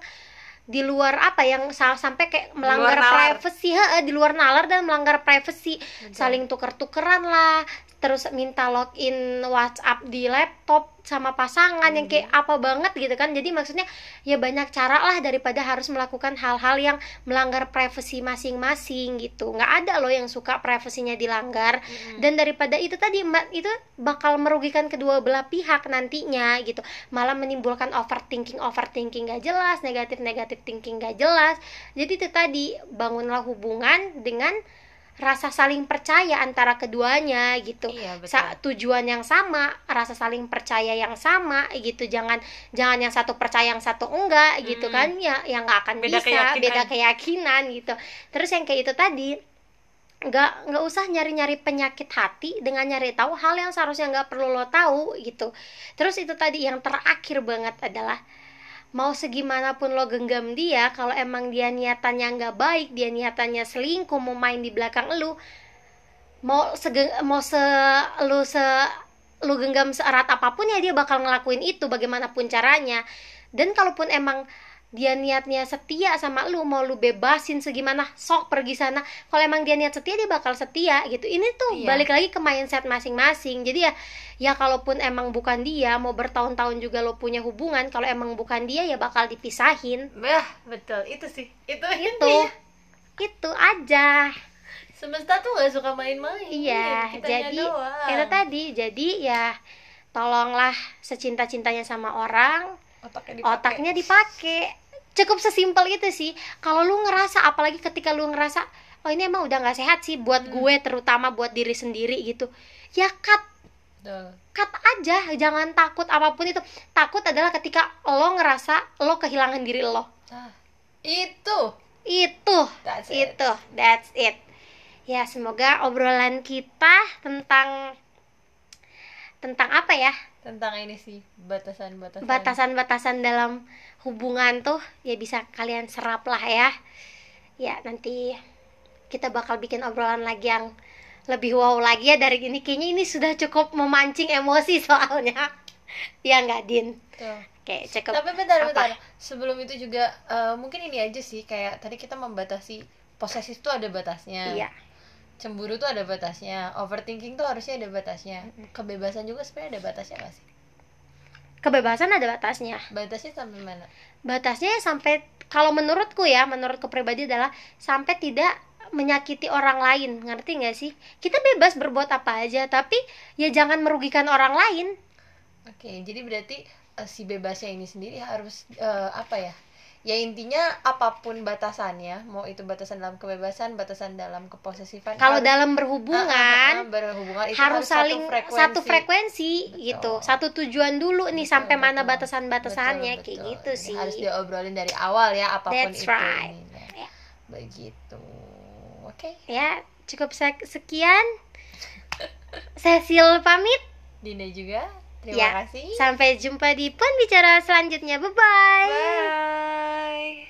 di luar apa yang sa- sampai kayak melanggar privacy, heeh, di luar nalar dan melanggar privacy, Betul. saling tuker-tukeran lah, terus minta login WhatsApp di laptop sama pasangan yang kayak apa banget gitu kan. Jadi maksudnya ya banyak cara lah daripada harus melakukan hal-hal yang melanggar privasi masing-masing gitu. nggak ada loh yang suka privasinya dilanggar Mm-mm. dan daripada itu tadi mbak itu bakal merugikan kedua belah pihak nantinya gitu malah menimbulkan overthinking overthinking gak jelas negatif negatif thinking gak jelas jadi itu tadi bangunlah hubungan dengan rasa saling percaya antara keduanya gitu. Iya betul. Sa- tujuan yang sama rasa saling percaya yang sama gitu. Jangan jangan yang satu percaya yang satu enggak gitu Mm. kan. Ya yang nggak akan Beda bisa keyakinan. beda keyakinan gitu. Terus yang kayak itu tadi nggak nggak usah nyari-nyari penyakit hati dengan nyari tahu hal yang seharusnya nggak perlu lo tahu gitu. Terus itu tadi yang terakhir banget adalah mau segimanapun lo genggam dia kalau emang dia niatannya nggak baik dia niatannya selingkuh mau main di belakang lu mau sege mau se lu se lu genggam seerat apa pun ya dia bakal ngelakuin itu bagaimanapun caranya. Dan kalaupun emang dia niatnya setia sama lu mau lu bebasin segimana sok pergi sana. Kalau emang dia niat setia dia bakal setia gitu. Ini tuh Iya. balik lagi ke mindset masing-masing. Jadi ya ya kalaupun emang bukan dia mau bertahun-tahun juga lo punya hubungan kalau emang bukan dia ya bakal dipisahin Bah, betul itu sih itu itu itu aja semesta tuh gak suka main-main Iya, Kitanya jadi doang. itu tadi. Jadi ya tolonglah secinta-cintanya sama orang, otaknya dipakai. otaknya dipakai. Cukup sesimpel itu sih. Kalau lu ngerasa apalagi ketika lu ngerasa oh ini emang udah nggak sehat sih buat gue terutama buat diri sendiri gitu. Ya cut Betul. cut aja, jangan takut apa pun itu. Takut adalah ketika lo ngerasa lo kehilangan diri lo. Ah, itu Itu, That's it. itu, that's it. ya semoga obrolan kita tentang tentang apa ya tentang ini sih batasan-batasan batasan-batasan dalam hubungan tuh ya bisa kalian serap lah ya ya nanti kita bakal bikin obrolan lagi yang lebih wow lagi ya dari ini. Kayaknya ini sudah cukup memancing emosi soalnya. Ya nggak din? Tuh. oke cukup tapi bentar apa? bentar. Sebelum itu juga eh, mungkin ini aja sih kayak tadi kita membatasi posesif tuh ada batasnya. Iya. Cemburu tuh ada batasnya. Overthinking tuh harusnya ada batasnya. Kebebasan juga sebenarnya ada batasnya gak sih? Kebebasan ada batasnya. Batasnya sampai mana? Batasnya ya sampai kalau menurutku ya menurutku pribadi adalah sampai tidak menyakiti orang lain ngerti nggak sih kita bebas berbuat apa aja tapi ya jangan merugikan orang lain oke jadi berarti eh, si bebasnya ini sendiri harus eh, apa ya ya intinya apa pun batasannya mau itu batasan dalam kebebasan batasan dalam keposesifan kalau harus- dalam Ah, ah, berhubungan ah, berhubungan itu harus saling satu frekuensi. satu frekuensi Betul. gitu satu tujuan dulu nih Betul, sampai mana betul. batasan-batasannya Betul, kayak betul. gitu Jadi sih harus diobrolin dari awal ya apa pun That's itu right. Ya. begitu oke. Ya cukup sek- sekian. Cecil pamit. Dinda juga. Terima Ya, kasih. Sampai jumpa di pembicara selanjutnya. Bye bye bye